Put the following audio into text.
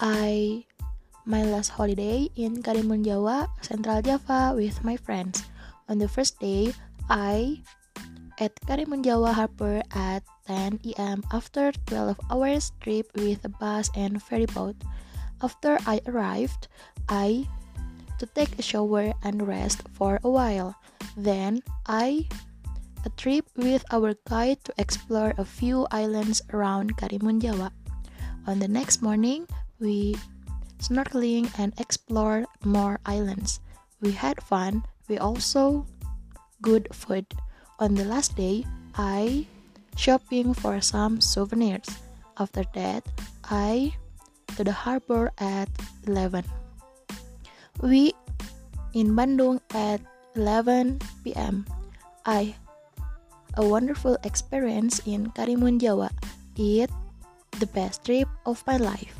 I my last holiday in Karimun Jawa, Central Java with my friends. On the first day, I at Karimun Jawa Harbor at 10 am after 12 hours trip with a bus and ferry boat. After I arrived, I to take a shower and rest for a while. Then I a trip with our guide to explore a few islands around Karimun Jawa. On the next morning, we snorkeling and explored more islands. We had fun. We also good food. On the last day, I shopping for some souvenirs. After that, I to the harbor at 11. We in Bandung at 11 p.m. I a wonderful experience in Karimun Jawa. It the best trip of my life.